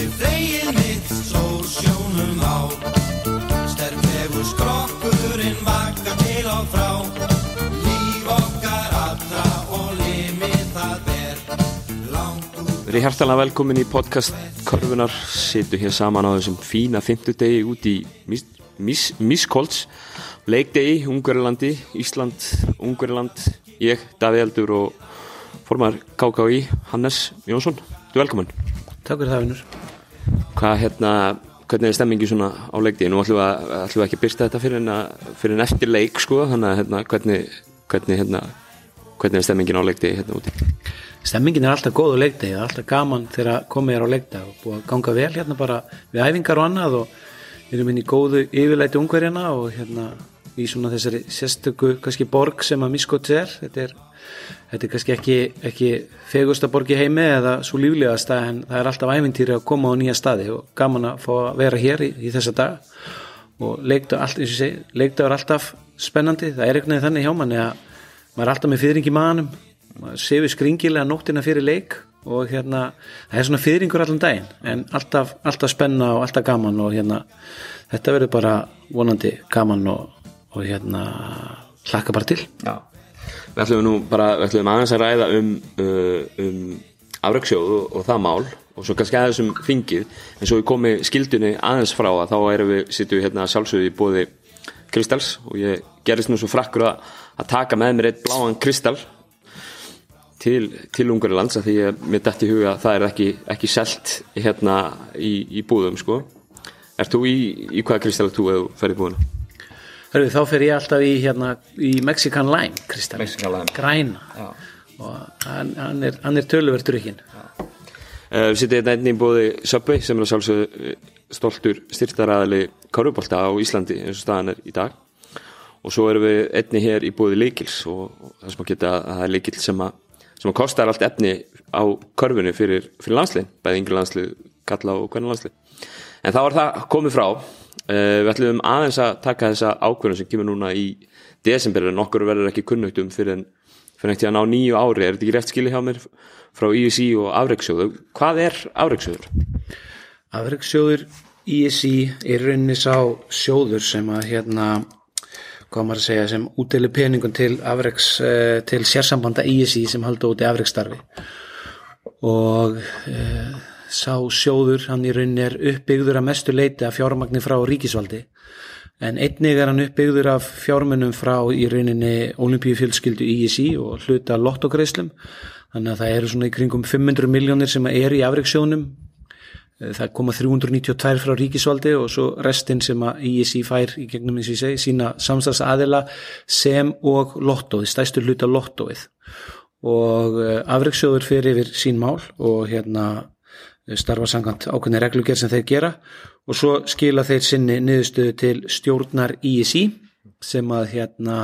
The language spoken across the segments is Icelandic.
Við þegið mitt sól sjónum á. Sterklegu skrokkurinn vakar til og frá. Líf okkar allra og limið það ber. Langt út Verið hjartalega velkomin í podcast Körfunar. Sittu hér saman á þessum fína fimmtudegi út í Mis- Mis- Miskolts Leikdegi, Ungverjalandi, Ísland, Ungverjaland. Ég, Daví Eldur og formar KKI, Hannes Jónsson. Þú er velkomin. Takk fyrir það vinnur Hvað hérna, hvernig er stemmingi svona á leikdegi? Nú ætlum við, ætlum við ekki að byrsta þetta fyrir en, fyrir en eftir leik sko Þannig að hérna, hvernig, hvernig, hérna, hvernig er stemmingin á leikdegi hérna úti? Stemmingin er alltaf góð á er alltaf gaman þegar komið er á leikdag og búið að ganga vel hérna bara við æfingar og annað og við erum inn í góðu yfirleiti ungverjana og hérna í svona þessari sérstöku kannski borg sem að miskots er þetta er, þetta er kannski ekki, ekki fegusta borg í heimi eða svo líflegasta en það er alltaf æfintýri að koma á nýja staði og gaman að fá að vera hér í, í þessa dag og leikdagur er alltaf spennandi, það er veginn þannig hjá manni að maður er alltaf með fyrring í maðanum maður sefur skringilega nóttina fyrir leik og hérna, það er svona fyrringur allan daginn, en alltaf, alltaf spenna og alltaf gaman og hérna þetta verður bara vonandi gaman og, og hérna hlakka bara til. Já. Við ætlum nú bara, við ætlum aðeins að ræða um, uh, um afrauksjóð og, og það mál og svo kannski aðeins um þingið en svo við komið skildunni aðeins frá að þá erum við, sittum við hérna sjálfsögðu í bóði Kristals og ég gerist nú svo frakkur að, að taka með mér eitt bláan Kristal til, til Ungarilands að því að mér dætti í huga að það er ekki, ekki selt hérna í, í búðum sko Ert þú í, í hvaða Kristal þú þú ferði búðuna? Hörru, þá fer ég alltaf í, hérna, í Mexican Lime Kristall, Mexican Lime. græna. Já. og hann, hann er, hann er tölverður ekki Uh, við sittum hérna einnig í bóði Subway sem er að sjálfsögðu eh, stoltur styrtaræðali Kárubólta á Íslandi eins og staðan er í dag. Og svo erum við einnig hér í bóði Leikils og, og það sem að geta að það er Leikil sem að, sem að kostar allt efni á körfunu fyrir, fyrir landslið, bæði yngri landslið, kalla og hvernig landslið en þá er það komið frá við ætlum aðeins að taka þessa ákvörðun sem kemur núna í desember en okkur verður ekki kunnugt um fyrir fyrir ekkert að ná nýju ári, er þetta ekki rétt skilið hjá mér frá ISI og afreiksjóðu hvað er afreiksjóður? Afreiksjóður ISI er rauninni sá sjóður sem að hérna hvað maður að segja sem útdeli peningum til afreiks eh, til sérsambanda ISI sem halda úti afreiksstarfi og eh, sá sjóður hann í rauninni er uppbyggður að mestu leiti af fjármagni frá ríkisvaldi en einnig er hann uppbyggður af fjármunum frá í rauninni olimpíufjölskyldu ISI og hluta lottogreislum þannig að það eru svona í kringum 500 miljónir sem er í afreiksjónum það koma 392 frá ríkisvaldi og svo restin sem að ISI fær í gegnum eins og ég segi sína samstags aðila sem og lottóið, stæstur hluta lottóið. Og afreiksjóður fyrir yfir sín mál og hérna starfa sangant ákveðni reglugjör sem þeir gera. Og svo skila þeir sinni niðurstöðu til stjórnar ISI sem að hérna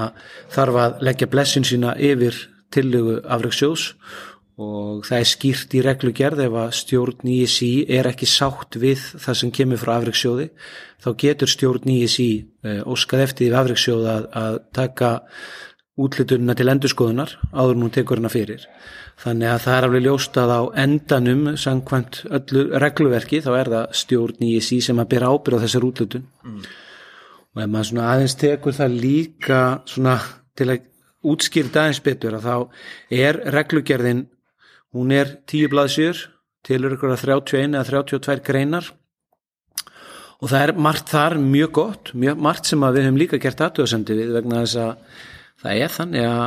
þarf að leggja blessin sína yfir tillögu afreiksjóðs og það er skýrt í reglugerð ef að stjórn ISI er ekki sátt við það sem kemur frá afreiksjóði þá getur stjórn ISI eh, óskað eftir því afreiksjóð að, að taka útlutununa til endurskoðunar áður nú tekur hana fyrir. Þannig að það er alveg ljóst að á endanum samkvæmt öllu regluverki þá er það stjórn ISI sem að byrja ábyrð á þessar útlutun og ef maður svona aðeins tekur það líka svona til að útskýrta aðeins betur að þá er reglugerðin hún er tíu blaðsjör tilur ykkur að 31 eða 32 greinar. Og það er margt þar mjög gott, mjög margt sem að við höfum líka gert aðtöðasendi við vegna þess að það er þannig að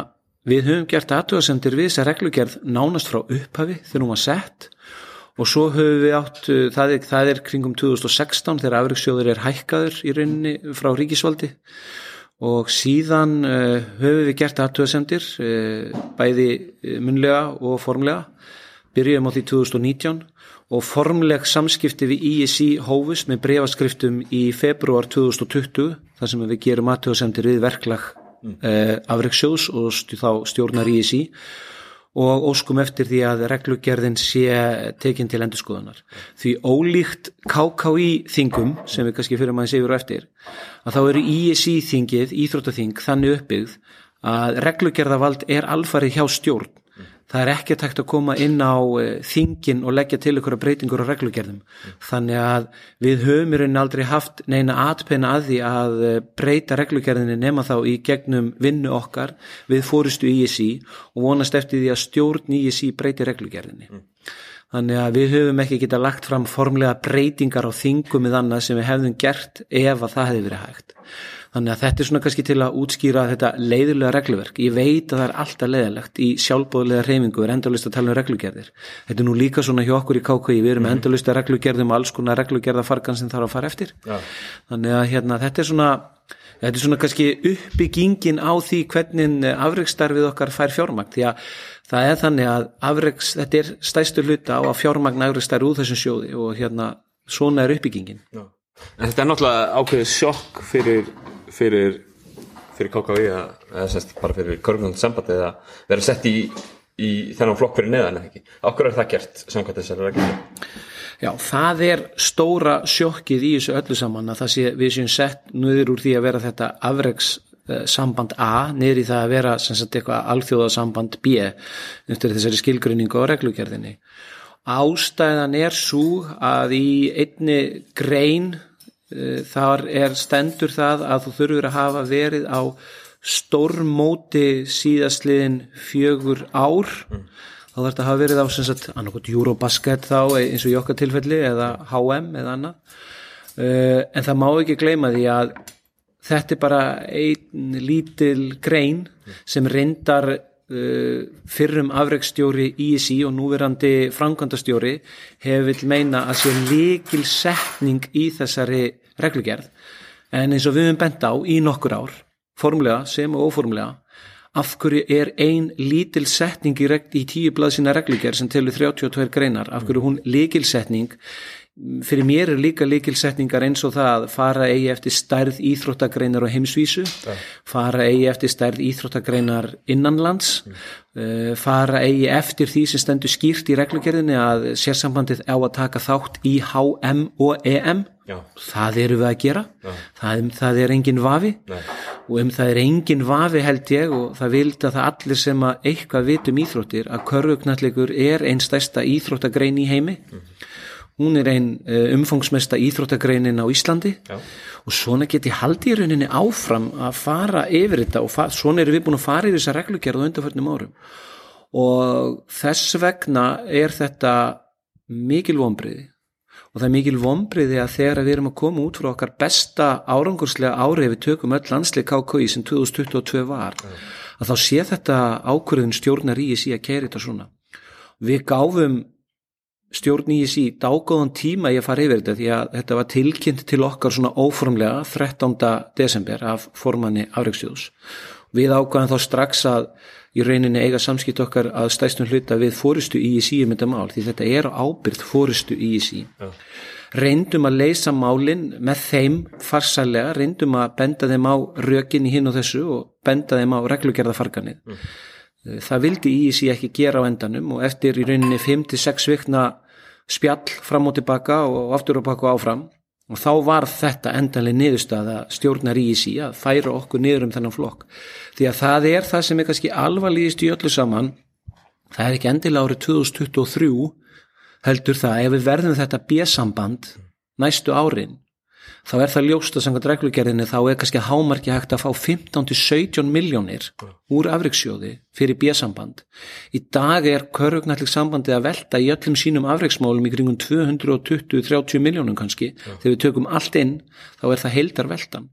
við höfum gert aðtöðasendir við þess að reglugerð nánast frá upphafi þegar hún var sett og svo höfum við átt, það er, það er kringum 2016 þegar afriksjóður er hækkaður í rauninni frá ríkisvaldi og síðan uh, höfum við gert aðtöðasendir uh, bæði uh, munlega og formlega. Byrjuðum á því 2019 og formleg samskipti við ISI hófust með breyfaskriftum í februar 2020 þar sem við gerum aðtöðasendir við verklag mm. afriksjóðs og st þá stjórnar ISI og óskum eftir því að reglugerðin sé tekin til endurskoðunar. Því ólíkt KKI þingum, sem við kannski fyrir maður séur og eftir, að þá eru ISI þingið, Íþróttaþing, þannig uppbyggð að reglugerðavald er alfarið hjá stjórn. Það er ekki tækt að koma inn á uh, þingin og leggja til ykkur breytingur og reglugerðum. Þannig að við höfum í rauninni aldrei haft neina atpenna að því að uh, breyta reglugerðinni nema þá í gegnum vinnu okkar við fórustu ISI og vonast eftir því að stjórn ISI breyti reglugerðinni. Þannig að við höfum ekki geta lagt fram formlega breytingar á þingum eða annað sem við hefðum gert ef að það hefði verið hægt. Þannig að þetta er svona kannski til að útskýra þetta leiðilega regluverk. Ég veit að það er alltaf leiðilegt í sjálfbóðlega reyfingu, við erum endalist að tala um reglugerðir. Þetta er nú líka svona hjá okkur í KKI, við erum mm. endalist að reglugerðum og alls konar reglugerðafarkan sem þarf að fara eftir. Ja. Þannig að hérna, þetta er svona Þetta er svona kannski uppbyggingin á því hvernig afreikstarfið okkar fær fjármakt því að það er þannig að afreiks, þetta er stæstu hluta á að fjármagna afreikstarfið úr þessum sjóði og hérna svona er uppbyggingin. Já. En þetta er náttúrulega ákveðið sjokk fyrir, fyrir, fyrir KKV eða sérst bara fyrir korfnandi sambandi eða vera sett í, í þennan flokk fyrir neðan eða ekki. Ákveður er það gert samkvæmt þessari reglum? Já, það er stóra sjokkið í þessu öllu saman að það sé við séum sett nöður úr því að vera þetta afreiks samband A niður í það að vera sem sagt eitthvað alþjóðasamband B eftir þessari skilgrinningu á reglugjörðinni. Ástæðan er svo að í einni grein þar er stendur það að þú þurfur að hafa verið á stórmóti síðastliðin fjögur ár. Mm. Þá þarf þetta að hafa verið á annarkot Eurobasket þá eins og í okkar tilfelli eða HM eða annað. Uh, en það má ekki gleyma því að þetta er bara einn lítil grein sem reyndar uh, fyrrum afreikstjóri ISI og núverandi framkvæmdastjóri hefur vil meina að sé líkil setning í þessari reglugerð. En eins og við höfum bent á í nokkur ár formlega sem og óformlega af hverju er ein lítil setning í, í tíu blað sína reglugjör sem telur 32 greinar, af hverju hún líkilsetning fyrir mér er líka líkilsetningar eins og það að fara eigi eftir stærð íþróttagreinar á heimsvísu fara eigi eftir stærð íþróttagreinar innanlands mm. uh, fara eigi eftir því sem stendur skýrt í reglugjörðinni að sérsambandið á að taka þátt í HM og EM Já. það eru við að gera. Það, það er engin vafi. Nei. og um það er engin vafi held ég og það vildi að það allir sem að eitthvað vitum íþróttir að körfugnallegur er einn stærsta íþróttagrein í heimi. Mm hún er einn eh, umfangsmesta íþróttagreinin á Íslandi. Já. og svona geti haldi í rauninni áfram að fara yfir þetta og svona erum við búin að fara yfir þessa reglugjörð á undarförnum árum. Og þess vegna er þetta mikil vonbriði og það er mikil vonbriði að þegar við erum að koma út frá okkar besta árangurslega árið við tökum öll landsleik KKI sem 2022 var mm. að þá sé þetta ákvörðun stjórnar í síðan kæri þetta svona við gáfum stjórn í þessi dágóðan tíma ég að fara yfir þetta því að þetta var tilkynnt til okkar svona óformlega 13. desember af formanni Afreiksjóðs. Við ákvæðum þá strax að í rauninni eiga samskipt okkar að stæstum hluta við fórustu í þessi um þetta mál því þetta er ábyrgt fórustu í þessi. Ja. Reyndum að leysa málinn með þeim farsalega, reyndum að benda þeim á rökin í hinn og þessu og benda þeim á reglugerðafarkanið. Mm. Það vildi ISI ekki gera á endanum og eftir í rauninni 5-6 vikna spjall fram og tilbaka og aftur og baka áfram og þá var þetta endanlega niðurstað að stjórnar ISI að færa okkur niður um þennan flokk. Því að það er það sem er kannski alvarlegist í öllu saman, það er ekki endilega árið 2023 heldur það ef við verðum þetta bjessamband næstu árin þá er það ljóst að sanga dreglugerðinni þá er kannski hámarki hægt að fá 15-17 miljónir úr afriksjóði fyrir bjössamband. Í dag er körugnallik sambandi að velta í öllum sínum afriksmálum í kringum 220-30 miljónum kannski. Ja. Þegar við tökum allt inn þá er það heildar veltan.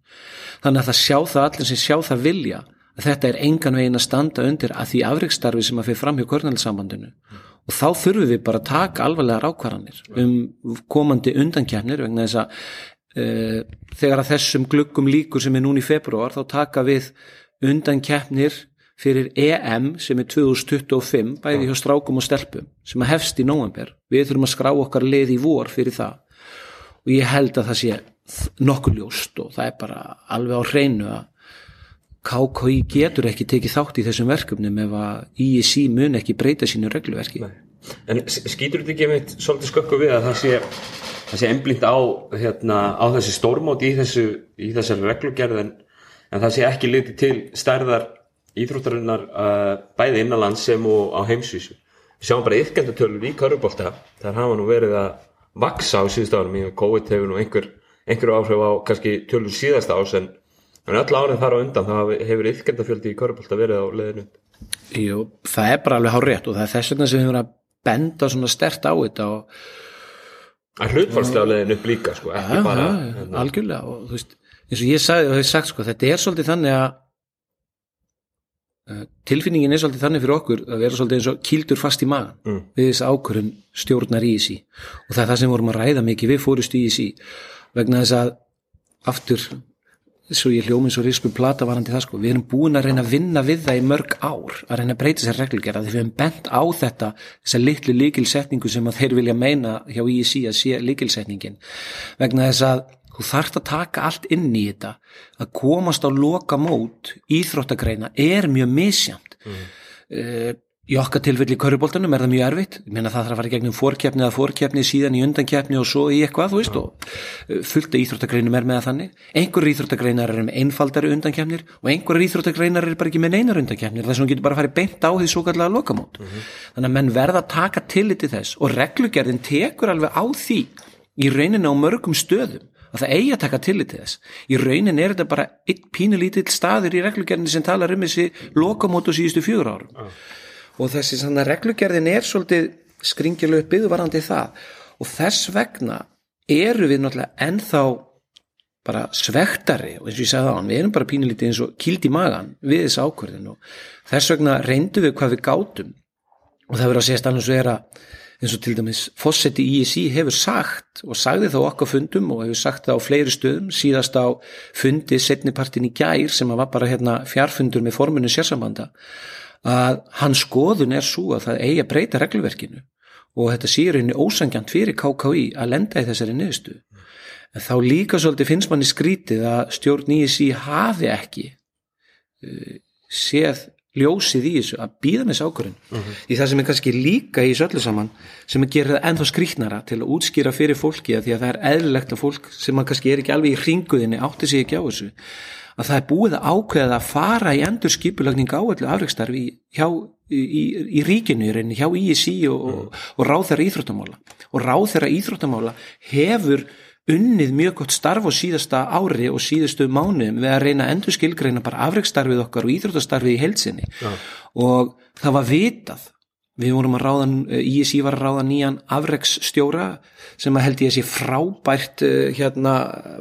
Þannig að það sjá það allir sem sjá það vilja að þetta er engan vegin að standa undir að því afrikstarfi sem að fyrir fram hjá körnalsambandinu. Ja. Og þá þurfum við bara að taka alvarlega rákvarðanir um komandi undankjæfnir vegna þess að þegar að þessum gluggum líkur sem er núni í februar þá taka við undan keppnir fyrir EM sem er 2025 bæði hjá strákum og stelpum sem að hefst í nóvember. Við þurfum að skrá okkar leið í vor fyrir það. Og ég held að það sé nokkuð ljóst og það er bara alveg á hreinu að KKI getur ekki tekið þátt í þessum verkefnum ef að ISI mun ekki breyta sínu regluverki. Nei. En skýtur þetta ekki með svolítið skökku við að það sé það sé einblínt á, hérna, á þessi stórmót í, þessu, í þessari reglugerð en, en það sé ekki litið til stærðar íþróttarinnar uh, bæði innanlands sem og á heimsvísu. Við sjáum bara yrkendutölur í körubólta þar hafa nú verið að vaksa á síðust árum í COVID hefur nú einhver einhverju áhrif á kannski tölur síðasta ás en, öll árið þar á undan þá hefur yrkendafjöldi í körubólta verið á leðinu Jú, það er bara alveg hár rétt og það er þess vegna sem við höfum að benda svona stert á þetta og Það er hlutfalslega leðin upp líka sko, ekki bara já, hérna, algjörlega og þú veist, eins og ég sagði og hef sagt sko, þetta er svolítið þannig að uh, tilfinningin er svolítið þannig fyrir okkur að vera svolítið eins og kýldur fast í magan Mm. við þess ákvörðun stjórnar í þessi og það er það sem vorum að ræða mikið við fórustu í þessi vegna þess að aftur svo ég hljómi svo risku plata varandi það sko. Við erum búin að reyna að vinna við það í mörg ár að reyna að breyta sér reglugjara því við hefum bent á þetta þessa litlu líkilsetningu sem að þeir vilja meina hjá ISI að sé líkilsetningin vegna þess að þú þarft að taka allt inn í þetta. Að komast á loka mót íþróttagreina er mjög misjamt mm. Í okkar tilfelli í körfuboltanum er það mjög erfitt. Ég meina það þarf að fara gegnum fórkeppni eða fórkeppni síðan í undankeppni og svo í eitthvað veist og uh, fullt af íþróttagreinum er með þannig. Einhverjur íþróttagreinar eru með einfaldari undankeppnir og einhverjur íþróttagreinar eru bara ekki með neinar undankeppnir. Þess að hún getur bara að fara beint á því svo kallega lokamót. Þannig að menn verða að taka tilliti þess og reglugerðin tekur alveg á því í rauninu á mörgum stöðum að það eigi að taka tillit til þess. Í raunin er þetta bara einn pínulítill staður í reglugerðinni sem talar um þessi lokamót og síðustu fjögur árum. Og þessi sann að reglugerðin er svolítið skringilega uppið varandi það. Og þess vegna eru við náttúrulega ennþá bara svektari. Og eins og ég sagði á hann, við erum bara pínulítið eins og kýld í magan við þess ákvörðin og þess vegna reyndu við hvað við gátum. Og það verður að segja stannum svo er að eins og til dæmis Fossetti ISI hefur sagt og sagði þá okkar fundum og hefur sagt það á fleiri stöðum síðast á fundi setnipartin í gær sem að var bara hérna fjárfundur með forminu sérsambanda að hans skoðun er svo að það eigi að breyta reglverkinu og þetta séur henni ósangjant fyrir KKI að lenda í þessari niðurstu en þá líka svolítið finnst manni skrítið að stjórn ISI hafi ekki uh, séð ljósið í þessu að býða með þessu ákvörðin því það sem er kannski líka í þessu öllu saman sem að gera það ennþá skrítnara til að útskýra fyrir fólki að því að það er eðlilegt að fólk sem kannski er ekki alveg í hringuðinni átti sig ekki á þessu að það er búið að ákveða að fara í endur skipulagning á öllu afreikstarfi hjá, í, í, í ríkinu í reyni, hjá ISI og, og, og ráð þeirra íþróttamála. Og ráð þeirra íþróttamála hefur unnið mjög gott starf á síðasta ári og síðustu mánuðum við að reyna endur skilgreina bara afreikstarfið okkar og íþróttastarfið í heilsinni ja. og það var vitað við vorum að ráða, ISI var að ráða nýjan afreiksstjóra sem að held ég að sé frábært hérna,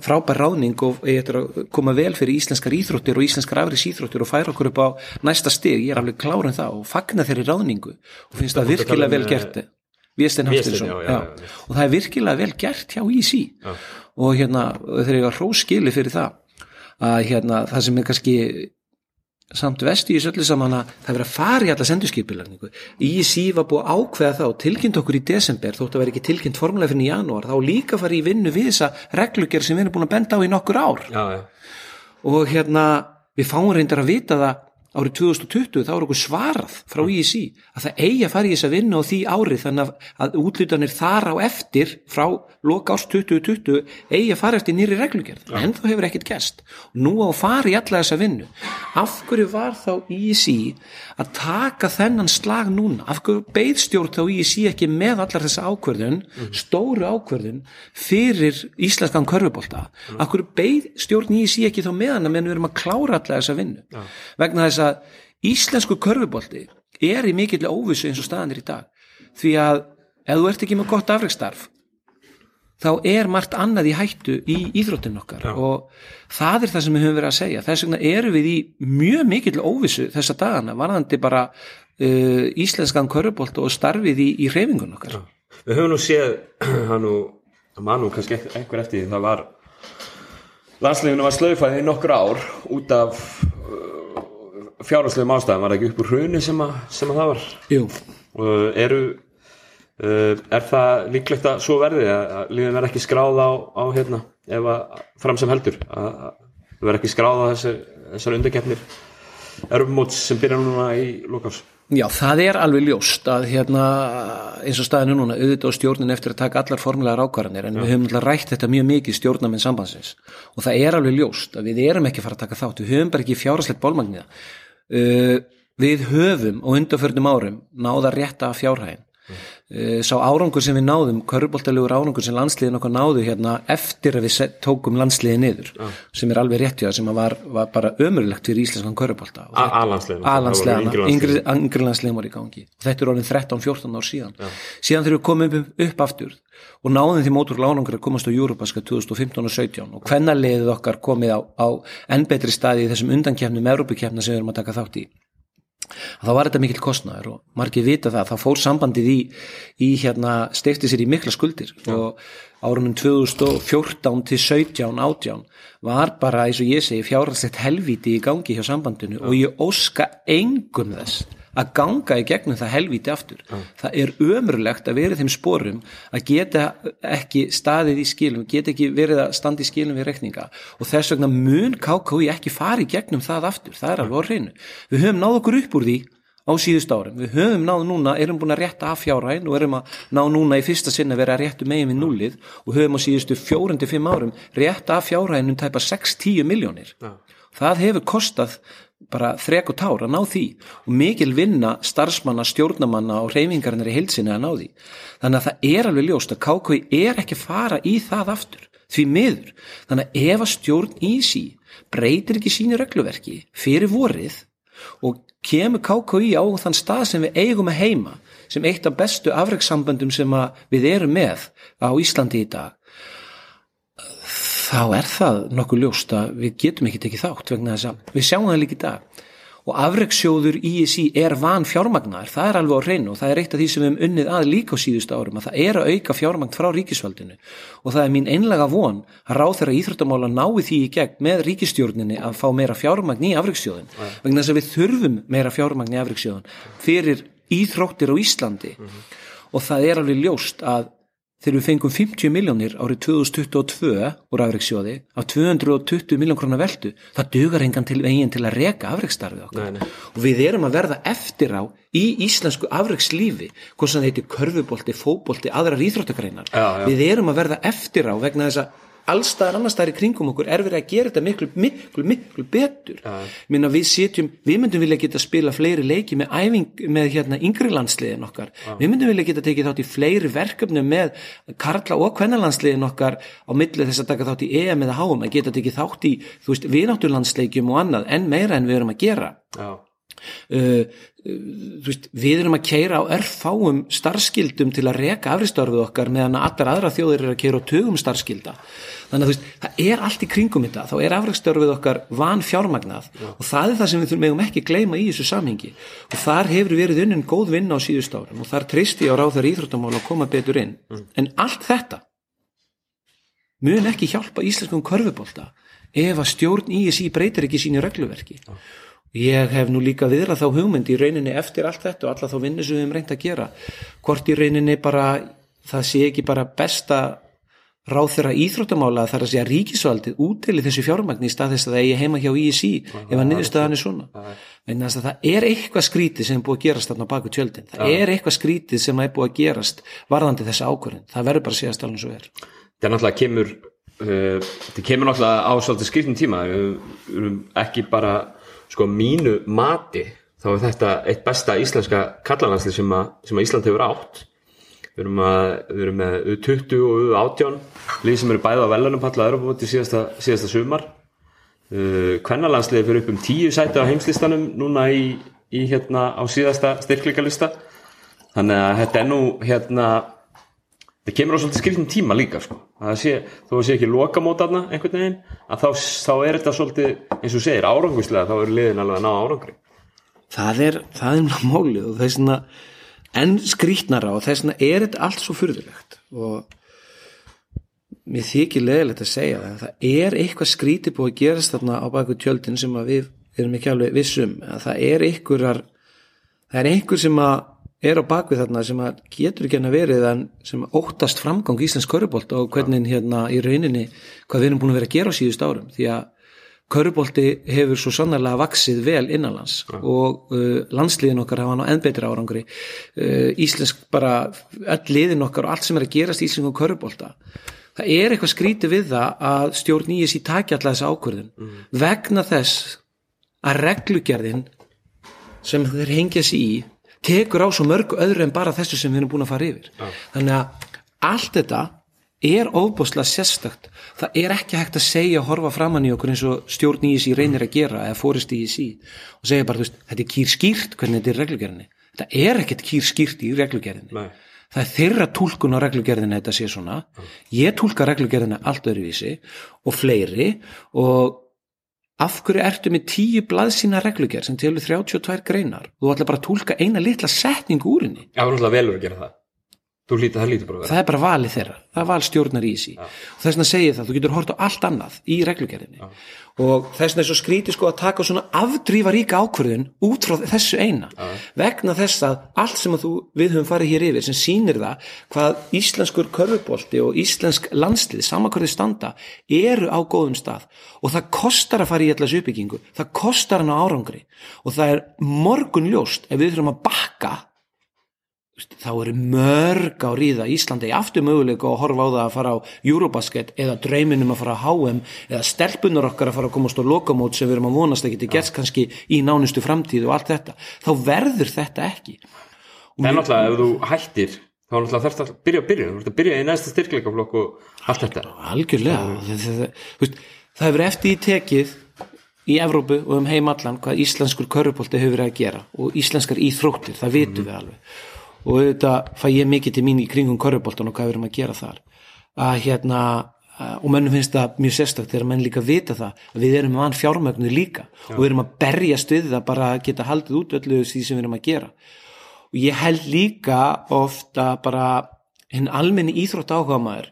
frábær ráðning og ég ætla að koma vel fyrir íslenskar íþróttir og íslenskar afreiksíþróttir og færa okkur upp á næsta stig, ég er alveg klárið það og fagna þeirri ráðningu og finnst það virkilega vel gert Véstein Hafstinsson og það er virkilega vel gert hjá ISI og hérna þeir eru að hróskili fyrir það að hérna það sem er kannski samt vesti í söllu saman að það verið að fara í alla sendurskipilagningu ISI var búið að ákveða það og tilkynnt okkur í desember þótt að vera ekki tilkynnt formulega fyrir í janúar þá líka fara í vinnu við þessa reglugjör sem við erum búin að benda á í nokkur ár já, já. og hérna við fáum reyndar að vita það árið 2020 þá er okkur svarað frá ISI að það eigi að fara í þess að vinna á því árið þannig að útlutanir þar á eftir frá loka árs 2020 eigi að fara eftir nýri reglugjörð ja. en þá hefur ekkert og nú á að fara í alla þessa vinnu af hverju var þá ISI að taka þennan slag núna af hverju beidstjórn þá ISI ekki með allar þessa ákverðun mm. stóru ákverðun fyrir íslenskan körfubólta mm. af hverju beidstjórn ISI ekki þá meðan að við erum að klára allar þessa vinnu ja. vegna þess að íslensku körfubolti er í mikill óvissu eins og staðan er í dag því að ef þú ert ekki með gott afreikstarf þá er margt annað í hættu í íþróttinu okkar Já. og það er það sem við höfum verið að segja þess vegna erum við í mjög mikill óvissu þessa dagana varðandi bara uh, íslenskan körfubolt og starfið í, í reyfingun okkar Já. Við höfum nú séð hann og mannum kannski einhver eftir því það var landsleginu var slöfað í nokkur ár út af fjárhanslegum ástæðum var það ekki upp úr hruni sem, sem að það var? Jú. og eru uh, er það líklegt að svo verði að lífið verði ekki skráð á, á hérna ef að fram sem heldur? Að það verði ekki skráð á þessar, þessar undarkeppnir erumóts sem byrja núna í lokás Já, það er alveg ljóst að hérna eins og staðinu núna auðvitað stjórnin eftir að taka allar formulegar ákvarðanir en Já. við höfum alltaf rætt þetta mjög mikið stjórnamenn sambandsins. Og það er alveg ljóst að við erum ekki fara að taka þátt. Við höfum bara ekki fjárhaslegt bólmagniða uh, við höfum og undarförnum árum náða rétta fjárhæðin uh, sá árangur sem við náðum körfuboltalegur árangur sem landsliðin okkar náðu hérna eftir að við tókum landsliði niður sem er alveg rétt hjá það sem var, var bara ömurlegt fyrir íslenskan körfubolta. Og A-landsliðin A-landsliðana, yngri, landsliðin. Voru í gangi. Þetta er orðin 13-14 ár síðan. Síðan þegar við komum upp, upp aftur og náðum því mótur lárangur að komast á Júrupaska 2015 og 17 og hvenna leiðið okkar komið á, á enn betri staði í þessum undankefnum, Evrópukefna sem við erum að taka þátt í þá var þetta mikill kostnaður og margir vita það, þá fór sambandið í, í hérna, steifti sér í mikla skuldir. Og árunum 2014 til 17, 18 var bara, eins og ég segi, fjárhalslegt helvíti í gangi hjá sambandinu og ég óska engum þess að ganga í gegnum það helvíti aftur. Það er ömurlegt að vera í þeim sporum að geta ekki staðið í skilum, geta ekki verið að standa í skilum við rekninga og þess vegna mun KKI ekki fara í gegnum það aftur, það er alveg á hreinu. Við höfum náð okkur upp úr því á síðust árum, við höfum náð núna erum búin að rétta af fjárhæn og erum að ná núna í fyrsta sinna vera að réttu megin við nullið og höfum á síðustu fjórundi fimm árum rétta af fjárhæn um tæpa 6-10 miljónir það hefur kostað bara þrek og tár að ná því. Og mikil vinna starfsmanna, stjórnamanna og reyfingarinnar í heilsinni að ná því. Þannig að það er alveg ljóst að KKI er ekki fara í það aftur því miður, þannig að ef að stjórn í sí breytir ekki sínu regluverki fyrir vorið og kemur KKI á þann stað sem við eigum að heima sem eitt af bestu afreikssamböndum sem við erum með á Íslandi í dag þá er það nokkuð ljóst að við getum ekki tekið þátt vegna þess að við sjáum það líka í dag. Og afreiksjóður ISI er van fjármagnar, það er alveg á hreinu og það er eitt af því sem við hefum unnið að líka á síðustu árum að það er að auka fjármagn frá ríkisvaldinu. Og það er mín einlega von að ráð þeirra íþróttamála nái því í gegn með ríkistjórninni að fá meira fjármagn í afreiksjóðin vegna þess að við þurfum meira fjármagn í afreiksjóðin fyrir íþróttir á Íslandi. Og það er alveg ljóst að þegar við fengum 50 miljónir árið 2022 úr afreiksjóði af 220 miljón krónar veldu það dugar engan til veginn til að reka afreiksstarfið okkar Nei, nei. og við erum að verða eftir á í íslensku afreikslífi hvort sem það heitir körfubolti, fótbolti, aðrar íþróttagreinar Já, já. við erum að verða eftir á vegna þess að allstaðar annarstaðar í kringum okkur er verið að gera þetta miklu, miklu, miklu betur. Minna við sitjum, við myndum vilja geta spila fleiri leiki með æfing með hérna yngri landsliðin okkar. Við myndum vilja geta tekið þátt í fleiri verkefnum með karla og kvennalandsliðin okkar á milli þess að taka þátt í EM eða HM að geta tekið þátt í, þú veist, vinátturlandsleikjum og annað, en meira en við erum að gera. Já, veist, við erum að keira á örfáum starfskildum til að reka afristörfið okkar meðan að allar aðra þjóðir eru að keira á tugum starfskilda þannig að veist, það er allt í kringum þetta. Þá er afristörfið okkar van fjármagnað og það er það sem við megum ekki gleyma í þessu samhengi. Og þar hefur verið unnin góð vinna á síðust árum og þar treysti ég á ráðar íþróttamál að koma betur inn. En allt þetta mun ekki hjálpa íslenskum körfubólta ef að stjórn ISI breytir ekki sínu regluverki ég hef nú líka viðrað þá hugmynd í rauninni eftir allt þetta og alla þá vinnu sem við hefum reynt að gera. Hvort í rauninni bara það sé ekki bara besta ráð þeirra íþróttamála þar að segja ríkisvaldið útili þessu fjármagn í stað þess að það eigi heima hjá ISI ef að niðurstaðan er svona. Þess að það er eitthvað skrítið sem er búið að gerast þarna baku tjöldin. Það er eitthvað skrítið sem er búið að gerast varðandi þessa ákvörðin, það verður bara að segja alveg svo er. Er náttúrulega kemur þetta kemur náttúrulega á svolítið skrifnum tíma. Við við erum ekki bara sko mínu mati þá er þetta eitt besta íslenska kallanansli sem, sem að Ísland hefur átt. Við erum, að, við erum með U20 og U18 líð sem eru bæði á velunum palla Europamóti síðasta, síðasta sumar. Uh, kvennalandsliði fyrir upp um tíu sæti á heimslistanum núna í, í hérna á síðasta styrkleikalista þannig að þetta er nú hérna það kemur á svolítið skrifnum tíma líka sko. það sé, þó sé ekki lokamótarna einhvern veginn, að þá, þá er þetta svolítið eins og segir, áranguslega þá eru liðin alveg að ná árangri. Það er, það er málið og þess vegna enn skrítnara og þess vegna er þetta allt svo furðulegt. Og mér þykir leðilegt að segja það það er eitthvað skrítið búið að gerast þarna á baku tjöldin sem við erum ekki alveg vissum það er það er einhver sem að er á bakvið þarna sem að getur ekki að verið en sem óttast framgang Íslands körubolt og hvernig hérna í rauninni hvað við erum búin að vera að gera á síðust árum. Því að körubolti hefur svo sannarlega vaksið vel innanlands og uh, landsliðin okkar hafa ná enn betri árangri. Uh, Íslensk bara öll liðin okkar og allt sem er að gerast í Íslenskum körubolta það er eitthvað skrítið við það að stjórn í þessi taki alltaf þessa ákvörðun vegna þess að reglugerðin sem þeir hengja sig í tekur á svo mörg öðru en bara þessu sem við erum búin að fara yfir. Þannig að allt þetta er ofbúslega sérstakt. Það er ekki hægt að segja og horfa framann í okkur eins og stjórn í þessi reynir að gera eða fórist í þessi og segja bara, veist, þetta er kýr skýrt hvernig þetta er í reglugerðinni. Þetta er ekkert kýr skýrt í reglugerðinni. Nei. það er þeirra túlkun á reglugerðinni þetta sé svona, ég túlka reglugerðinni allt öðruvísi og fleiri og af hverju ertu með tíu blaðsína reglugerð sem telur 32 greinar? Þú ætla bara að túlka eina litla setningu úr henni. Já, það er náttúrulega velur að gera það Þú lítið, það lítið bara að vera. Það er bara valið þeirra, það er val stjórnar í þessi og þess vegna segir það, þú getur hort á allt annað í reglugerðinni. Og þess vegna er svo skrítið sko að taka svona afdrífa ríka ákvörðun út frá þessu eina. Vegna þess að allt sem að þú, við höfum farið hér yfir sem sýnir það hvað íslenskur körfubolti og íslensk landslið samankvörði standa eru á góðum stað. Og það kostar að fara í allas uppbyggingu, það kostar hann á árangri. Og það er morgun ljóst ef við þurfum að bakka þá eru mörg á ríða Íslandi aftur möguleika að horfa á það að fara á Eurobasket eða dreyminum að fara á HM eða stelpunar okkar að fara að komast á lokamót sem við erum að vonast að geti gert kannski í nánustu framtíð og allt þetta. Þá verður þetta ekki. Það er náttúrulega, ef þú hættir þá er náttúrulega þarfst að byrja að byrja Þú ert að byrja í næsta styrkleikaflokk og allt þetta. Algjörlega. Það, það, það, hefur eftir í tekið í Evrópu og um heim allan hvað íslenskur körfupolti hefur verið að gera og íslenskar íþróttir, það vitum við alveg og auðvitað fæ ég mikið til mín í kringum körfuboltan og hvað við erum að gera þar. Að hérna að- og mönnum finnst það mjög sérstakt þegar menn líka vita það að við erum vann fjármögnu líka og við erum að berjast við það bara að geta haldið út öllu því sem við erum að gera. Og ég held líka ofta bara hinn almenni íþrótt áhuga maður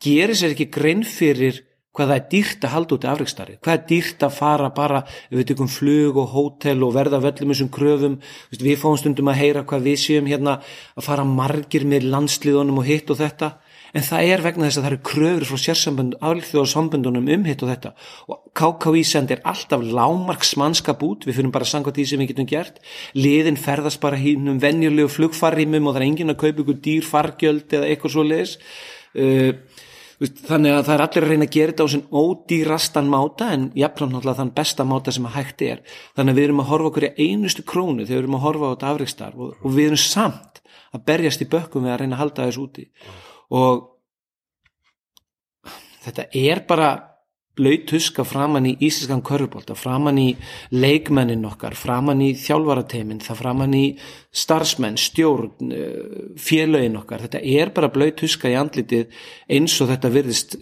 gerir sér ekki grein fyrir hvað það er dýrt að halda út í afreikstarri hvað er dýrt að fara bara við tökum flug og hótel og verða af öllum þessum kröfum. Við fáum stundum að heyra hvað við séum hérna að fara margir með landsliðunum og hitt og þetta. En það er vegna þess að það eru kröfur frá sérsambund alþjóðarsambundunum um hitt og þetta. Og KKÍ sendir alltaf lámarks mannskap út, við fyrir bara sangað því sem við getum gert, liðin ferðast bara hínum venjulegu flugfarrimum og það er enginn að kaupa ykkur dýr fargjöld eða eitthvað svo leis uh, þannig að það er allir að reyna að gera þetta á sinn ódýrastan máta en jafnframt náttúrulega þann besta máta sem að hægt er. Þannig að við erum að horfa okkur í einustu krónu þegar við erum að horfa á þetta afreikstar og, og við erum samt að berjast í bökkum við að reyna að halda þess úti. Og þetta er bara blaut tuska framann í íslenskan körfubólta, framann í leikmennin okkar, framann í þjálfarateimin, það framann í starfsmenn, stjórn, eh, félögin okkar, þetta er bara blaut tuska í andlitið eins og þetta virðist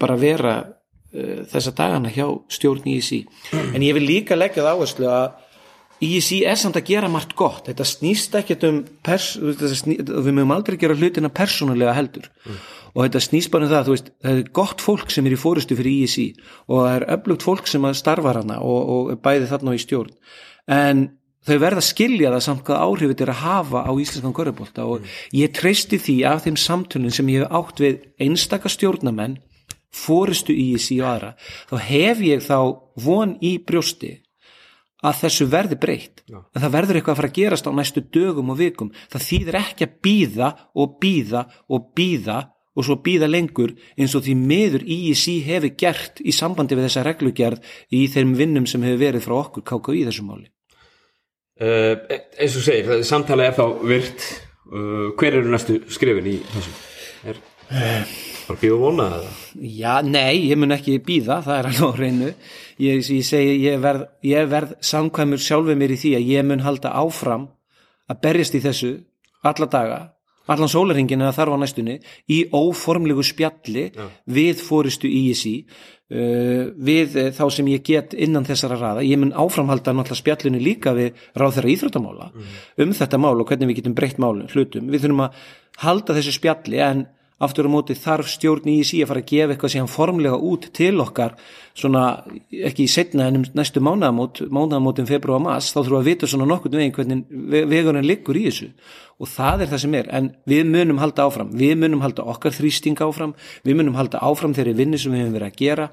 bara vera uh, þessa dagana hjá stjórn ISI. En ég vil líka leggja það áherslu að ISI er samt að gera margt gott, þetta snýst ekkert um við mögum aldrei gera hlutina persónulega heldur og þetta snýst bara um það, veist, það er gott fólk sem er í fórustu fyrir ISI og það er öflugt fólk sem starfar hana og, og bæði þarna í stjórn. En þau verða að skilja það samt hvað áhrif þetta er að hafa á íslenskan körfubólta og ég treysti því af þeim samtölun sem ég hef átt við einstaka stjórnamenn fórustu ISI og aðra þá hef ég þá von í brjósti að þessu verði breytt. En það verður eitthvað að fara að gerast á næstu dögum og vikum. Það þýðir ekki að býða og býða og býða og svo býða lengur eins og því miður IEC hefur gert í sambandi við þessa reglugerð í þeim vinnum sem hefur verið frá okkur KKI í þessu máli uh, Eins og segir, það- samtalið er þá virt uh, Hver eru næstu skrifin í þessu? Er bara býða vona eða? Já, nei, ég mun ekki býða, það er alveg á reynu. Ég, ég segi, ég verð, ég verð samkvæmur sjálfur mér í því að ég mun halda áfram að berjast í þessu alla daga, allan sólarhingin eða þarf á næstunni, í óformlegu spjalli við fóristu ISI, uh, við uh, þá sem ég get innan þessara raða. Ég mun áframhalda náttúrulega spjallinu líka við ráð þeirra íþróttamála um þetta mál og hvernig við getum breytt málum, hlutum. Við þurfum að halda þessu spjalli en aftur á móti þarf stjórn í sí að fara að gefa eitthvað síðan formlega út til okkar svona ekki í setna en um næstu mánaðamót mánaðamótin februar mass þá þurfum við að vita svona nokkurn veginn hvernig ve- vegurinn liggur í þessu. Og það er það sem er. En við munum halda áfram, við munum halda okkar þrýsting áfram, við munum halda áfram þeirri vinni sem við hefum verið að gera.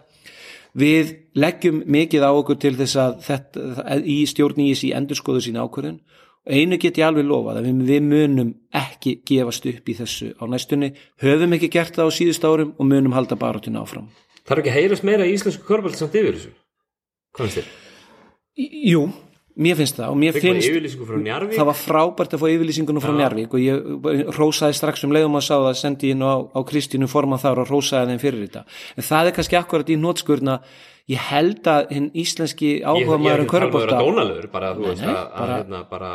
Við leggjum mikið á okkur til þess að þetta, í stjórn í sí endurskoðu sína ákvörðun einu get ég alveg lofað að við, munum ekki gefast upp í þessu á næstunni. Höfum ekki gert það á síðust árum og munum halda barátinu áfram. Það er ekki að heyrast meira í íslensku körbalt samt yfir þessu? Hvað finnst þér? Jú, mér finnst það og mér við finnst það var frábært að fá yfirlýsingunum frá Njarvík og ég rósaði strax um leiðum að sá það sendi ég nú á, á Kristínu forman þar og rósaði þeim fyrir þetta. En það er kannski akkurat í nótskurna ég held að hinn íslenski áhuga maður um dónalegur, bara, þú veist, nei, að, að, bara- hérna, bara,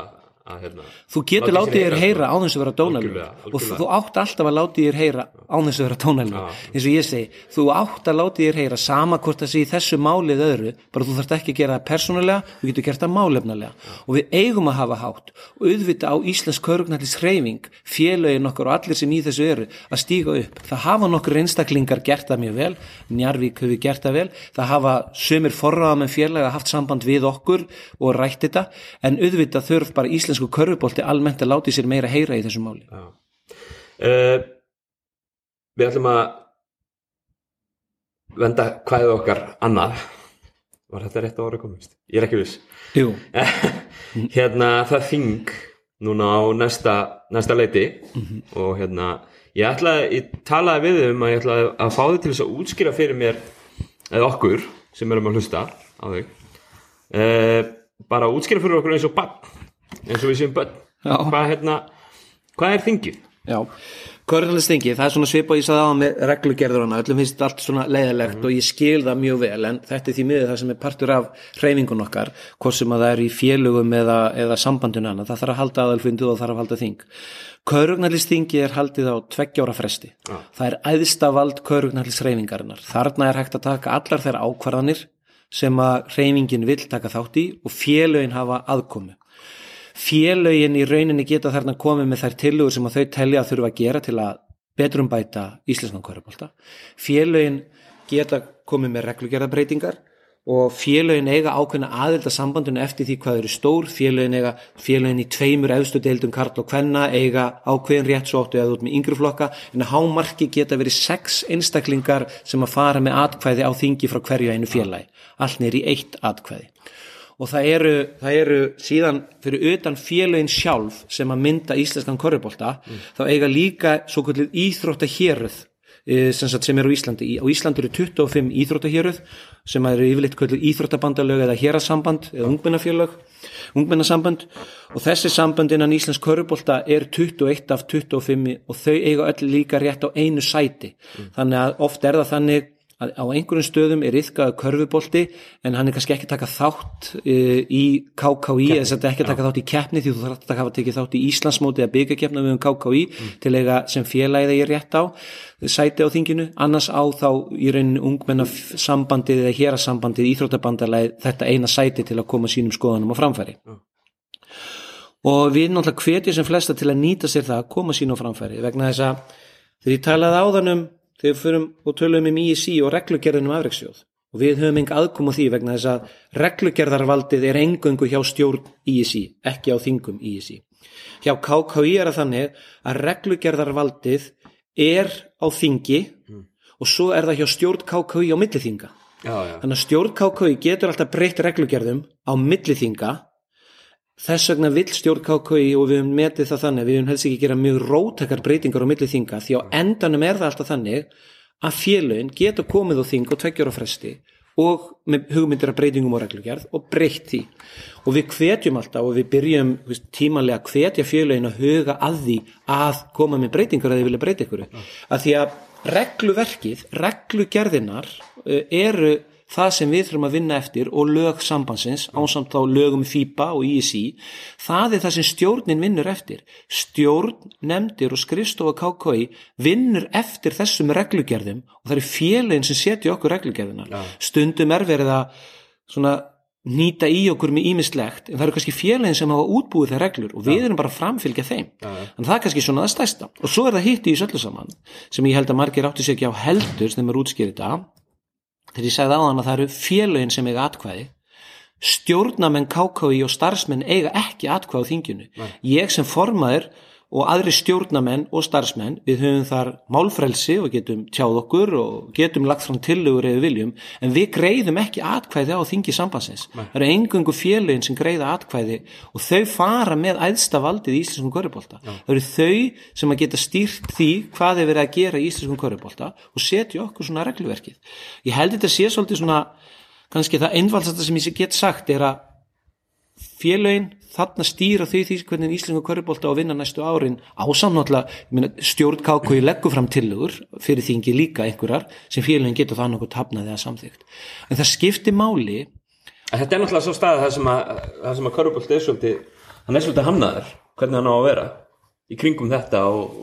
að, hérna, þú getur látið þér heyra, sko. á þess að vera Algjörlega, og þú átt alltaf að látið þér heyra á þess að vera dónalur eins og ég segi, þú átt að látið þér heyra sama hvort það sé í þessu málið öðru bara þú þarft ekki að gera það persónulega þú getur gert það málefnalega. Og við eigum að hafa hátt. Og auðvita á Íslands körugnallis hreyfing félögin okkar og allir sem í þessu eru að stíga upp. Það hafa nokkur einstaklingar gert það mjög vel. Njarvík hefur gert það vel. Það hafa sömur forraðamenn félaga haft samband við okkur og rætt þetta. En auðvitað þurf bara íslensku körfubolti almennt að láti sér meira heyra í þessu máli. Uh, við ætlum að venda hvaðið okkar annað. Var þetta rétt á orði komist? Ég er ekki viss. Jú, hérna það þing núna á næsta, næsta leiti. Og hérna ég ætlaði, ég talaði við um að ég ætlaði að fá þau til þess að útskýra fyrir mér eða okkur sem erum að hlusta á þau uh, bara útskýra fyrir okkur eins og bann eins og við séum Já. hvað hérna, hvað er þingið? já Körfuboltistingi, það er svona svipa ég sagði á með reglugerðurana, öllum finnst allt svona leiðilegt og ég skil það mjög vel en þetta er því miður það sem er partur af hreyfingun okkar, hvort sem að það er í félögum eða, eða sambandinu annað, það þarf að halda aðalfundu og það þarf að halda þing. Körugnalistingi er haldið á tveggjára fresti. Það er æðsta vald körugnalishreyfingarinnar. Þarna er hægt að taka allar þeirra ákvarðanir sem að hreyfingin vill taka þátt í og félögin hafa aðkomu félögin í rauninni geta þarna komið með þær tillögur sem þau telja að þurfa að gera til að betrum bæta íslenskan kvörubólta. Félögin geta komið með reglugerðabreitingar og félögin eiga ákveðna aðelda sambandinu eftir því hvað eru stór, félögin eiga félögin í tveimur efstu deildum karl og kvenna eiga ákveðin rétt svo áttu eða út með yngri flokka. En að hámarki geta verið sex einstaklingar sem að fara með atkvæði á þingi frá hverju einu félagi, allt neyri eitt atkvæði og það eru, það eru síðan fyrir utan félögin sjálf sem að mynda íslenskan korribólta þá eiga líka svo kvöldið íþróttahéröð eh, sem, sem eru á Íslandi. Á Íslandi eru 25 íþróttahéröð sem eru yfirleitt kvöldið íþróttabandalög eða hérasamband eða ungmennafélög, ungmennasamband og þessi samband innan Íslands korribólta er 21 af 25 og þau eiga öll líka rétt á einu sæti. Þannig að oft er það þannig að á einhverjum stöðum er yfkaðu körfubolti en hann er kannski ekki taka þátt uh, í KKÍ eða þetta ekki að taka þátt í keppni því þú þarf að hafa tekið þátt í Íslandsmóti eða byggakefna við um KKÍ til eiga sem félagið ég rétt á sæti á þinginu, annars á þá í rauninni ungmenna sambandið eða hérasambandið, íþróttabandalagi þetta eina sæti til að koma sínum skoðanum á framfæri. Og við náttúrulega hvetjum sem flesta til að nýta sér það að koma sín á framfæri vegna þess að þegar ég talaði áðan um þegar við förum og tölum um ISI og reglugerðin um afreiksjóð og við höfum enga aðkom á því vegna þess að reglugerðarvaldið er engöngu hjá stjórn ISI, ekki á þingum ISI. Hjá KKI er það þannig að reglugerðarvaldið er á þingi og svo er það hjá stjórn KKI á milliþinga. Já, já, Þannig að stjórn KKI getur alltaf breytt reglugerðum á milliþinga þess vegna vill stjórn KKI og við höfum metið það þannig, við höfum helst ekki gera mjög róttakar breytingar á milliþinga því á endanum er það alltaf þannig að félögin geta komið á þing og tveggjur á fresti og með hugmyndir af breytingum og reglugerð og breytt því. Og við hvetjum alltaf og við byrjum veist, tímanlega að hvetja félögin að huga að því að koma með breytingar að þið vilja breyta ykkur að því að regluverkið, reglugerðinar eh, eru það sem við þurfum að vinna eftir og lög sambandsins ásamt á lögum FIBA og ISI það er það sem stjórnin vinnur eftir. Stjórn, nefndir og skrifstofa KKI vinnur eftir þessum reglugerðum og það eru félagin sem setja okkur reglugerðina. Stundum er verið að svona nýta í okkur með ímislegt en það eru kannski félagin sem hafa útbúið þær reglur og við erum bara að framfylgja þeim. En það er kannski svona það stæsta og svo er það hitt í þessu öllu saman sem ég held að margir áttu sér ekki á heldur sem er útskýrið þetta þegar ég sagði áðan að það eru félögin sem eiga atkvæði stjórnamenn KKI og starfsmenn eiga ekki atkvæði á þinginu. Ég sem formaður og aðri stjórnamenn og starfsmenn við höfum þar málfrelsi og getum tjáð okkur og getum lagt fram tillögur eða viljum en við greiðum ekki atkvæði á þingi sambandsins. Það eru engungu félögin sem greiða atkvæði og þau fara með æðsta valdið í íslenskum körubólta það eru þau sem að geta stýrt því hvað er verið að gera í íslenskum körubólta og setja okkur svona regluverkið. Ég held þetta sé svolítið svona kannski það einfaldasta sem ég get sagt er að félögin þarna stýra þau því hvernig Íslingu körubólta á að vinna næstu árin. Ásamnáttúrulega stjórn KK leggur fram tillögur fyrir þingi líka einhverjar sem félögin getur það nokkuð tapnaði að samþygt en það skiptir máli En Þetta er náttúrulega svo stað það sem að, sem að Körubolt er svolítið, hann er svolítið hannaður, hvernig hann á að vera í kringum þetta og,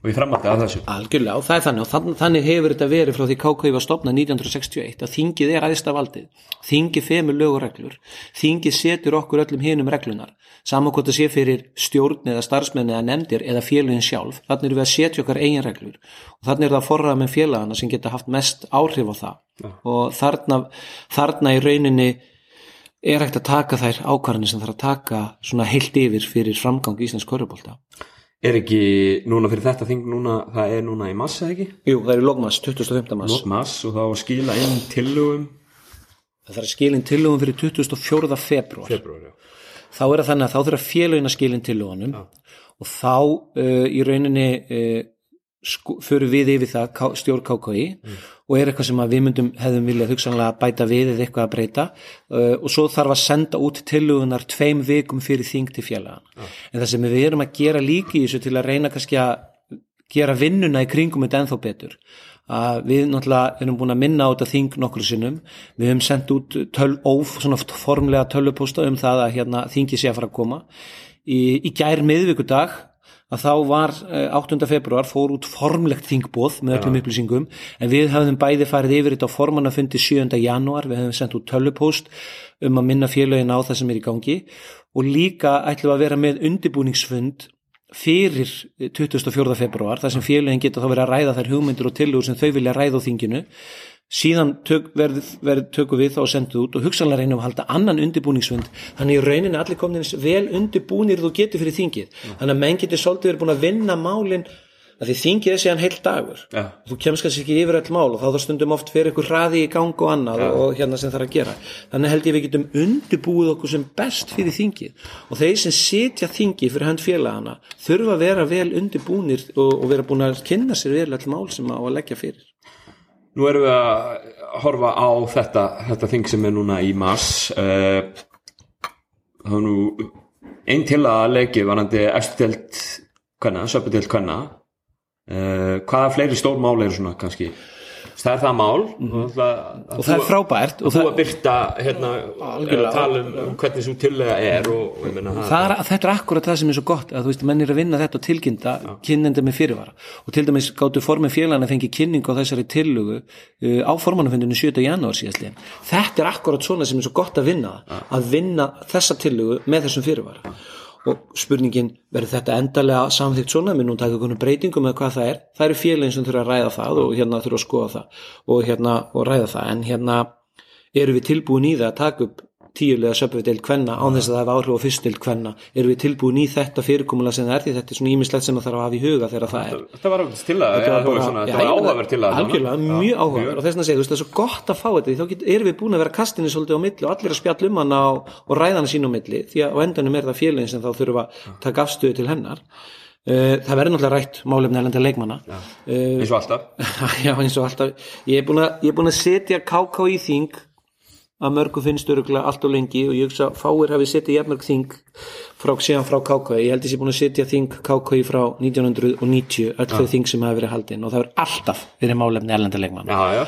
og í framhaldi af þessu. Algjörlega, og það er þannig, og þann, þannig hefur þetta verið frá því KK var stopnað 1961 að þingið er aðeins af valdið, þingið femur lög og reglur, þingið setur okkur öllum hinum reglunar, saman hvort það sé fyrir stjórn eða starfsmenn eða nefndir eða félagin sjálf, þannig erum við að setja okkar eigin reglur. Og þannig er það forrað með félagana sem geta haft mest áhrif á það. Og þarna, þarna í rauninni er hægt að taka þær ákvarðanir sem þarf að taka svona heilt yfir fyrir framgang körubólta. Er ekki núna fyrir þetta þing núna, það er núna í massa ekki? Jú, það er í logmass, 25. mass. Lok mass og þá skila inn tillögum Það þarf að skilin tillögum fyrir 24. februar. februar, já. Þá er það þannig að þá þurfa félagin að skilin tillögunum og þá uh, í rauninni uh, sko, fyrir við yfir það stjórn KKI og er eitthvað sem við myndum hefðum viljað hugsanlega bæta við eða eitthvað að breyta. Uh, og svo þarf að senda út tillögunar tveim vikum fyrir þing til félagana. En það sem við erum að gera líki í þessu til að reyna kannski að gera vinnuna í kringum þetta ennþá betur að við náttúrulega erum búin að minna á þetta þing nokkru sinnum. Við höfum sendt út töl, óf, svona formlega tölvupósta um það að hérna, þingi sé að fara að koma. Í, í gær miðvikudag að þá var eh, 8. februar fór út formlegt þingbóð með öllum upplýsingum en við hafðum bæði farið yfir þetta á formannafundi 7. janúar, við höfum sendt út tölvupóst um að minna félögin á það sem er í gangi og líka ætlum að vera með undibúningsfund fyrir 24. februar þar sem félögin geta þá verið að ræða þær hugmyndir og tillögur sem þau vilja ræða á þinginu síðan tök, verð, verð, tökum við þá og sendum út og hugsanlega reynum að halda annan undirbúningsfund. Þannig í rauninni allir komin eins vel undirbúnir þú getur fyrir þingið. Þannig að menn getur svolítið verið búin að vinna málin að því þingið er síðan heil dagur. Já. þú kemst kannski ekki yfir all mál og þá stundum oft fyrir ykkur hraði í gang og annað og hérna sem þarf að gera. Þannig held ég við getum undirbúið okkur sem best fyrir þingið. Og þeir sem sitja þingið fyrir hönd félagana þurfa að vera vel undirbúnir og, og vera búin að kynna sér vel all mál sem á að leggja fyrir Nú erum við að horfa á þetta, þetta þing sem er núna í mars. Uh, það er nú einn til að leiki varandi eftirdelt hvenna, söpudelt hvenna uh, hvaða fleiri stór mál eru svona kannski það er það mál. Og, og það er frábært og þú að byrta hérna, að tala um, um hvernig svo tillega er og, og meina það er, þetta er akkurat það sem er svo gott að þú veist, menn er að vinna þetta og tilkynnta kynnenda með fyrirvara. Og til dæmis gáttu formin félagana að fengi kynning á þessari tillugu uh, á formannafundinu 7. janúar síðastliðin þetta er akkurat svona sem er svo gott að vinna að vinna þessa tillugu með þessum fyrirvara og spurningin verður þetta endalega samþýtt svona? Með nú taka einhvern breytingum eða hvað það er? Það eru félagin sem þurfa að ræða það og hérna þurfa að skoða það og hérna og ræða það. En hérna eru við tilbúin í það að taka upp tíulega söpvitild kvenna án þess að það hef áhrif á fyrstild kvenna. Eru við tilbúin í þetta fyrirkomulega sem það er? Því þetta er svona ímislegt sem það þarf að hafa í huga þegar það er. Þetta var til að Þetta var áhugaverð til að mjög áhugaverð. og þess vegna segja, þú veist, það er svo gott að fá þetta þá erum við búin að vera kastinni svolítið á milli og allir að spjalla um hana og, ræðana sín á milli því að á endanum er það félagin sem þá þurfa að taka afstöðu til hennar. Uh, það verður náttúrulega rætt málefni elenda leikmanna. Uh, eins og alltaf. Já eins og alltaf. Ég er búin að, ég er búin að setja KK í þing að mörgu finnst öruglega allt og lengi og ég hugsa fáir hafi setið jafnmörg þing frá, síðan frá KK ég held að ég sé búin að setja þing KK frá 1990 öll þau þing sem hafi verið haldin og það er alltaf verið málefni já,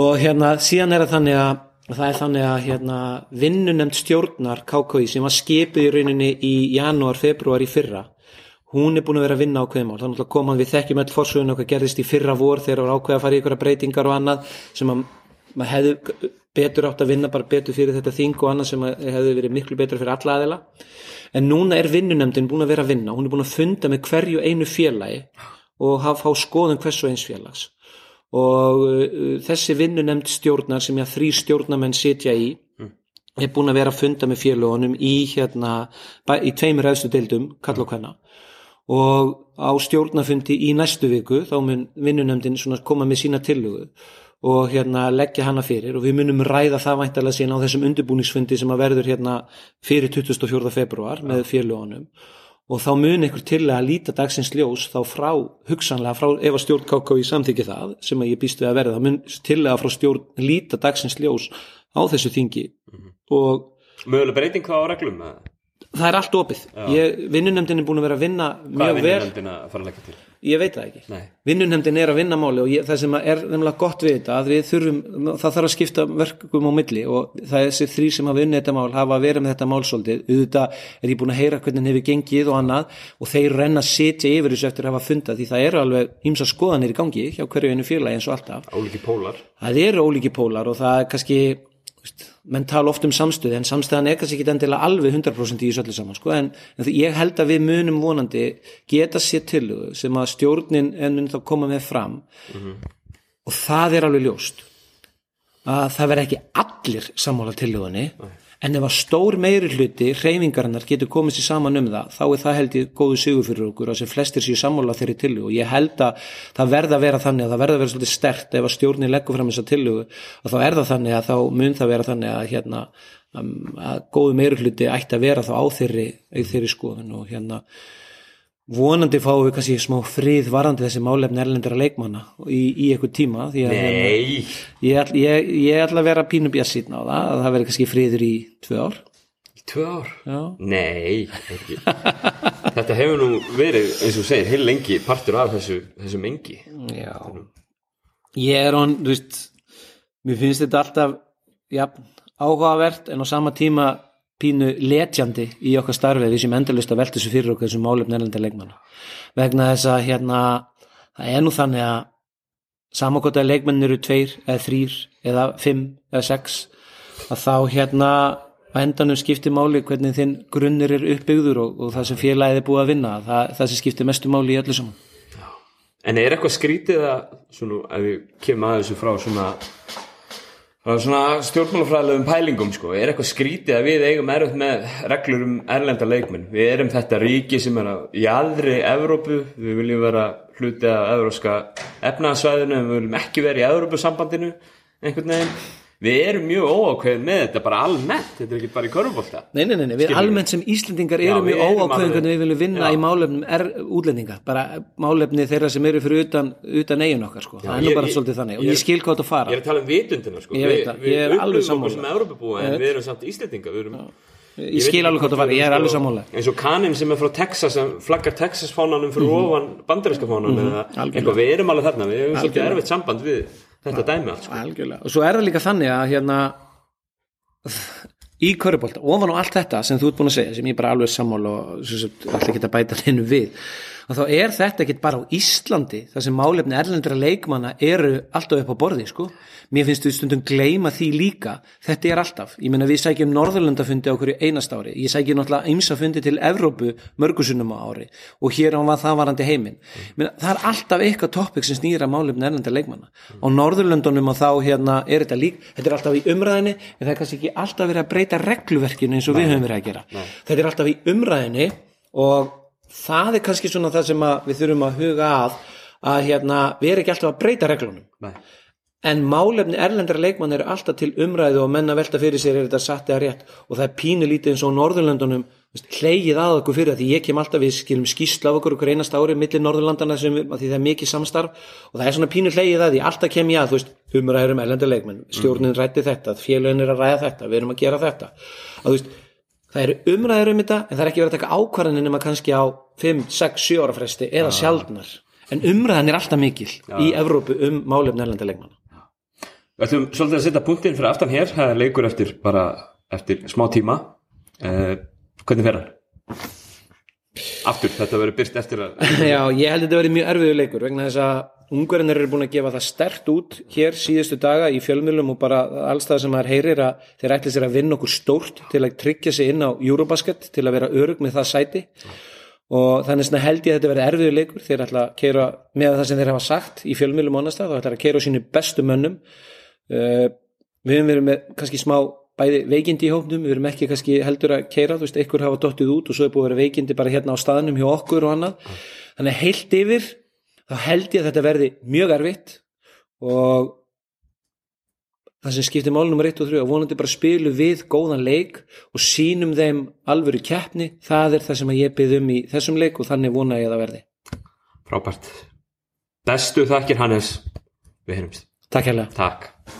og hérna síðan er það þannig að það er þannig að hérna vinnunemt stjórnar KKI sem var skipið í rauninni í janúar, februar í fyrra hún er búin að vera að vinna á kveðmál þannig að koma við þekkjum öll forsögun okkar gerðist í fyrra vor þegar var ákveða að fara í ykkur breytingar og annað sem að maður hefði betur átt að vinna bara betur fyrir þetta þing og annað sem hefði verið miklu betur fyrir alla aðila. En núna er vinnunemndin búin að vera að vinna. Hún er búin að funda með hverju einu félagi og hafa fá skoðun hvers og eins félags. Og uh, þessi vinnunemnd stjórnar sem að þrý stjórnamenn sitja í er búin að vera að funda með félagunum í hérna, í tveimur ræðstu deildum, kall og hvenna og á stjórnafundi í næstu viku þá mun vinnunemndin svona koma með sína tillögu og hérna leggja hana fyrir og við munum ræða það væntalega síðan á þessum undirbúningsfundi sem að verður hérna fyrir 24. februar með félagunum og þá mun einhver til að líta dagsins ljós þá frá, hugsanlega frá ef að stjórn KK í samþykki það sem að ég býst við að verða, þá mun til að frá stjórn líta dagsins ljós á þessu þingi. Og möguleg breyting þá á reglum það er allt opið. Ég, vinnunemndin er búin að vera að vinna hvað er vel. vinnunefndin að fara að leggja til ég veit það ekki. Nei. vinnunemndin er að vinna máli og ég, það sem er nefnilega gott við þetta að við þurfum, það þarf að skipta verkum á milli og það er þessi þrý sem hafa unnið þetta mál hafa verið með þetta mál svolítið. Auðvitað er ég búin að heyra hvernig hefur gengið og annað og þeir renna að sitja yfir þessu eftir að hafa fundað því það eru alveg ímsa skoðanir í gangi hjá hverju einu félagi eins og alltaf. Ólíki pólar. Það eru ólíki pólar og það er kannski menn tala oft um samstöði en samstöðan er kannski ekki endilega alveg 100% í þessu öllu saman sko, en, en ég held að við munum vonandi geta sér til sem að stjórnin en mun þá koma með fram. Og það er alveg ljóst að það verð ekki allir sammála tillögunni en ef að stór meiri hluti hreyfingarinnar getur komið sér saman um það þá er það held ég góðu sigur fyrir okkur að sem flestir séu sammála þeirri tillögu. Og ég held að það verða að vera þannig að það verða að vera svolítið stert ef að stjórnin leggur fram þessa tillögu og þá er það þannig að þá mun það vera þannig að hérna að góðu meiri hluti ætti að vera þá á þeirri, þeirri skoðun og hérna vonandi fáum við kannski smá frið varandi þessi málefni erlendara leikmanna í, í eitthvað tíma því að nei, ég, ætl- ég, ég ætla að vera pínu bjassinn á það að það verði kannski friður í tvö ár. Í tvö ár? Já. nei, þetta hefur nú verið, eins og segir, heil lengi partur af þessu, þessu mengi Já. Ég er hann, þú veist mér finnst þetta alltaf ja, áhugavert en á sama tíma pínu letjandi í okkar starfi við sem endalist að velta þessu fyrir okkur þessum málefni erlenda leikmanna. Vegna þess að hérna það er nú þannig að samakota leikmenn eru tveir eða þrýr eða fimm eða sex að þá hérna á endanum skiptir máli hvernig þinn grunnir er uppbyggður og, og það sem félagið er búið að vinna það, það sem skiptir mestu máli í öllu saman. En er eitthvað skrítið að, svona, ef við kemum að þessu frá svona, frá svona stjórnmálafræðilegum pælingum, sko, er eitthvað skrítið að við eigum erfitt með reglur um erlenda leikmenn. Við erum þetta ríki sem er í aðri Evrópu, við viljum vera hluti af evróska efnaðsvæðinu, við viljum ekki vera í Evrópusambandinu, einhvern veginn. Við erum mjög óákveðin með þetta bara almennt, þetta er ekki bara í körfubólta. Nei, nei, nei, nei. við almennt sem Íslendingar Já, erum mjög erum alveg- hvernig við viljum vinna Já. í málefnum er útlendinga, bara málefni þeirra sem eru fyrir utan, utan eigin okkar sko. það er nú bara ég- svolítið þannig og ég- ég skil hvað þetta fara Ég er að tala um vitundina, sko. Við- það, Við alveg upplifum okkur sem Evrópubúa, en við erum samt Íslendinga, við erum... ég skil alveg hvað þetta fara, ég er alveg sammála eins og kanin sem er frá Texas sem flaggar Texas fánanum fyrir ofan bandarinska fánanum eða Mhm. algjörlega. eitthvað, við erum alveg þarna við hefum svolítið erfitt samband við þetta dæmi allt sko. Og svo er það líka þannig að hérna í körubólta, ofan á allt þetta sem þú ert búin að segja, sem ég bara alveg sammál og alltaf geta bæta hennu við og þá er þetta ekki bara á Íslandi þar sem málefni erlendra leikmanna eru alltaf upp á borði, sko. Mér finnst við stundum gleyma því líka. Þetta er alltaf, ég meina við sækjum Norðurlandafundi á hverju einast ári, ég sækjum náttúrulega ymsa fundi til Evrópu mörgusunum á ári. Og hér á það varandi heiminn. Meina, það er alltaf eitthvað topic sem snýra málefni erlendra leikmanna. Á Norðurlöndunum og þá hérna er þetta lík þetta er alltaf í umræðinni, en það er kannski ekki alltaf verið að breyta regluverkinu eins og við höfum verið að gera. Þetta er alltaf í umræðinni og það er kannski svona það sem að við þurfum að huga að að hérna, við erum ekki alltaf að breyta reglunum. Nei. en málefni erlendra leikmann eru alltaf til umræðu og menna velta fyrir sér er þetta satt eða rétt? Og það er pínu lítið eins og á Norðurlöndunum veist, hleyið að okkur fyrir það því ég kem alltaf við skilum skýrslu af okkur okkur einast ári millir Norðurlandana sem að því það er mikið samstarf. Og það er svona pínu hleyið að því alltaf kem ég að þú veist, umræður um erlendra leikmenn stjórnin rætti þetta, félagin er að ræða þetta við erum að gera þetta. Að, þú veist, það eru umræður um þetta en það er ekki verið að taka ákvarðanir nema kannski á 5, 6, 7 ára fresti eða sjaldnar. En umræðan er alltaf mikil í Evrópu um málefni erlenda leikmanna. Við ætlum svolítið að setja punktinn fyrir aftan hér. Það er leikur eftir bara eftir smá tíma. Uh, hvernig fer hann? Aftur, þetta verður byrst eftir að Já, ég held að þetta verið mjög erfiður leikur vegna þess að ungverðinir eru búin að gefa það stert út hér síðustu daga í fjölmjölum og bara allstað sem maður heyrir að þeir ætli sér að vinna okkur stórt til að tryggja sig inn á Eurobasket til að vera örug með það sæti. Og þannig svona held ég að þetta verið erfiður leikur. Þeir ætla að keira með það sem þeir hafa sagt í fjölmjölum og ætla að keira á sínu bestu mönnum. Uh, við höfum verið með kannski smá bæði veikindi í hópnum, við erum ekki kannski heldur að keira, þú veist, einhver hafa dottið út og svo er búið að vera veikindi bara hérna á staðnum hjá okkur og annað, þannig að heilt yfir þá held ég að þetta verði mjög erfitt og það sem skiptir mál nummer 1 og 3 og vonandi bara spilu við góðan leik og sínum þeim alvöru keppni, það er það sem að ég byrð um í þessum leik og þannig vona ég að það verði. Frábært. Bestu þakkir Hannes. Við heyrumst. Takk hérlega. Takk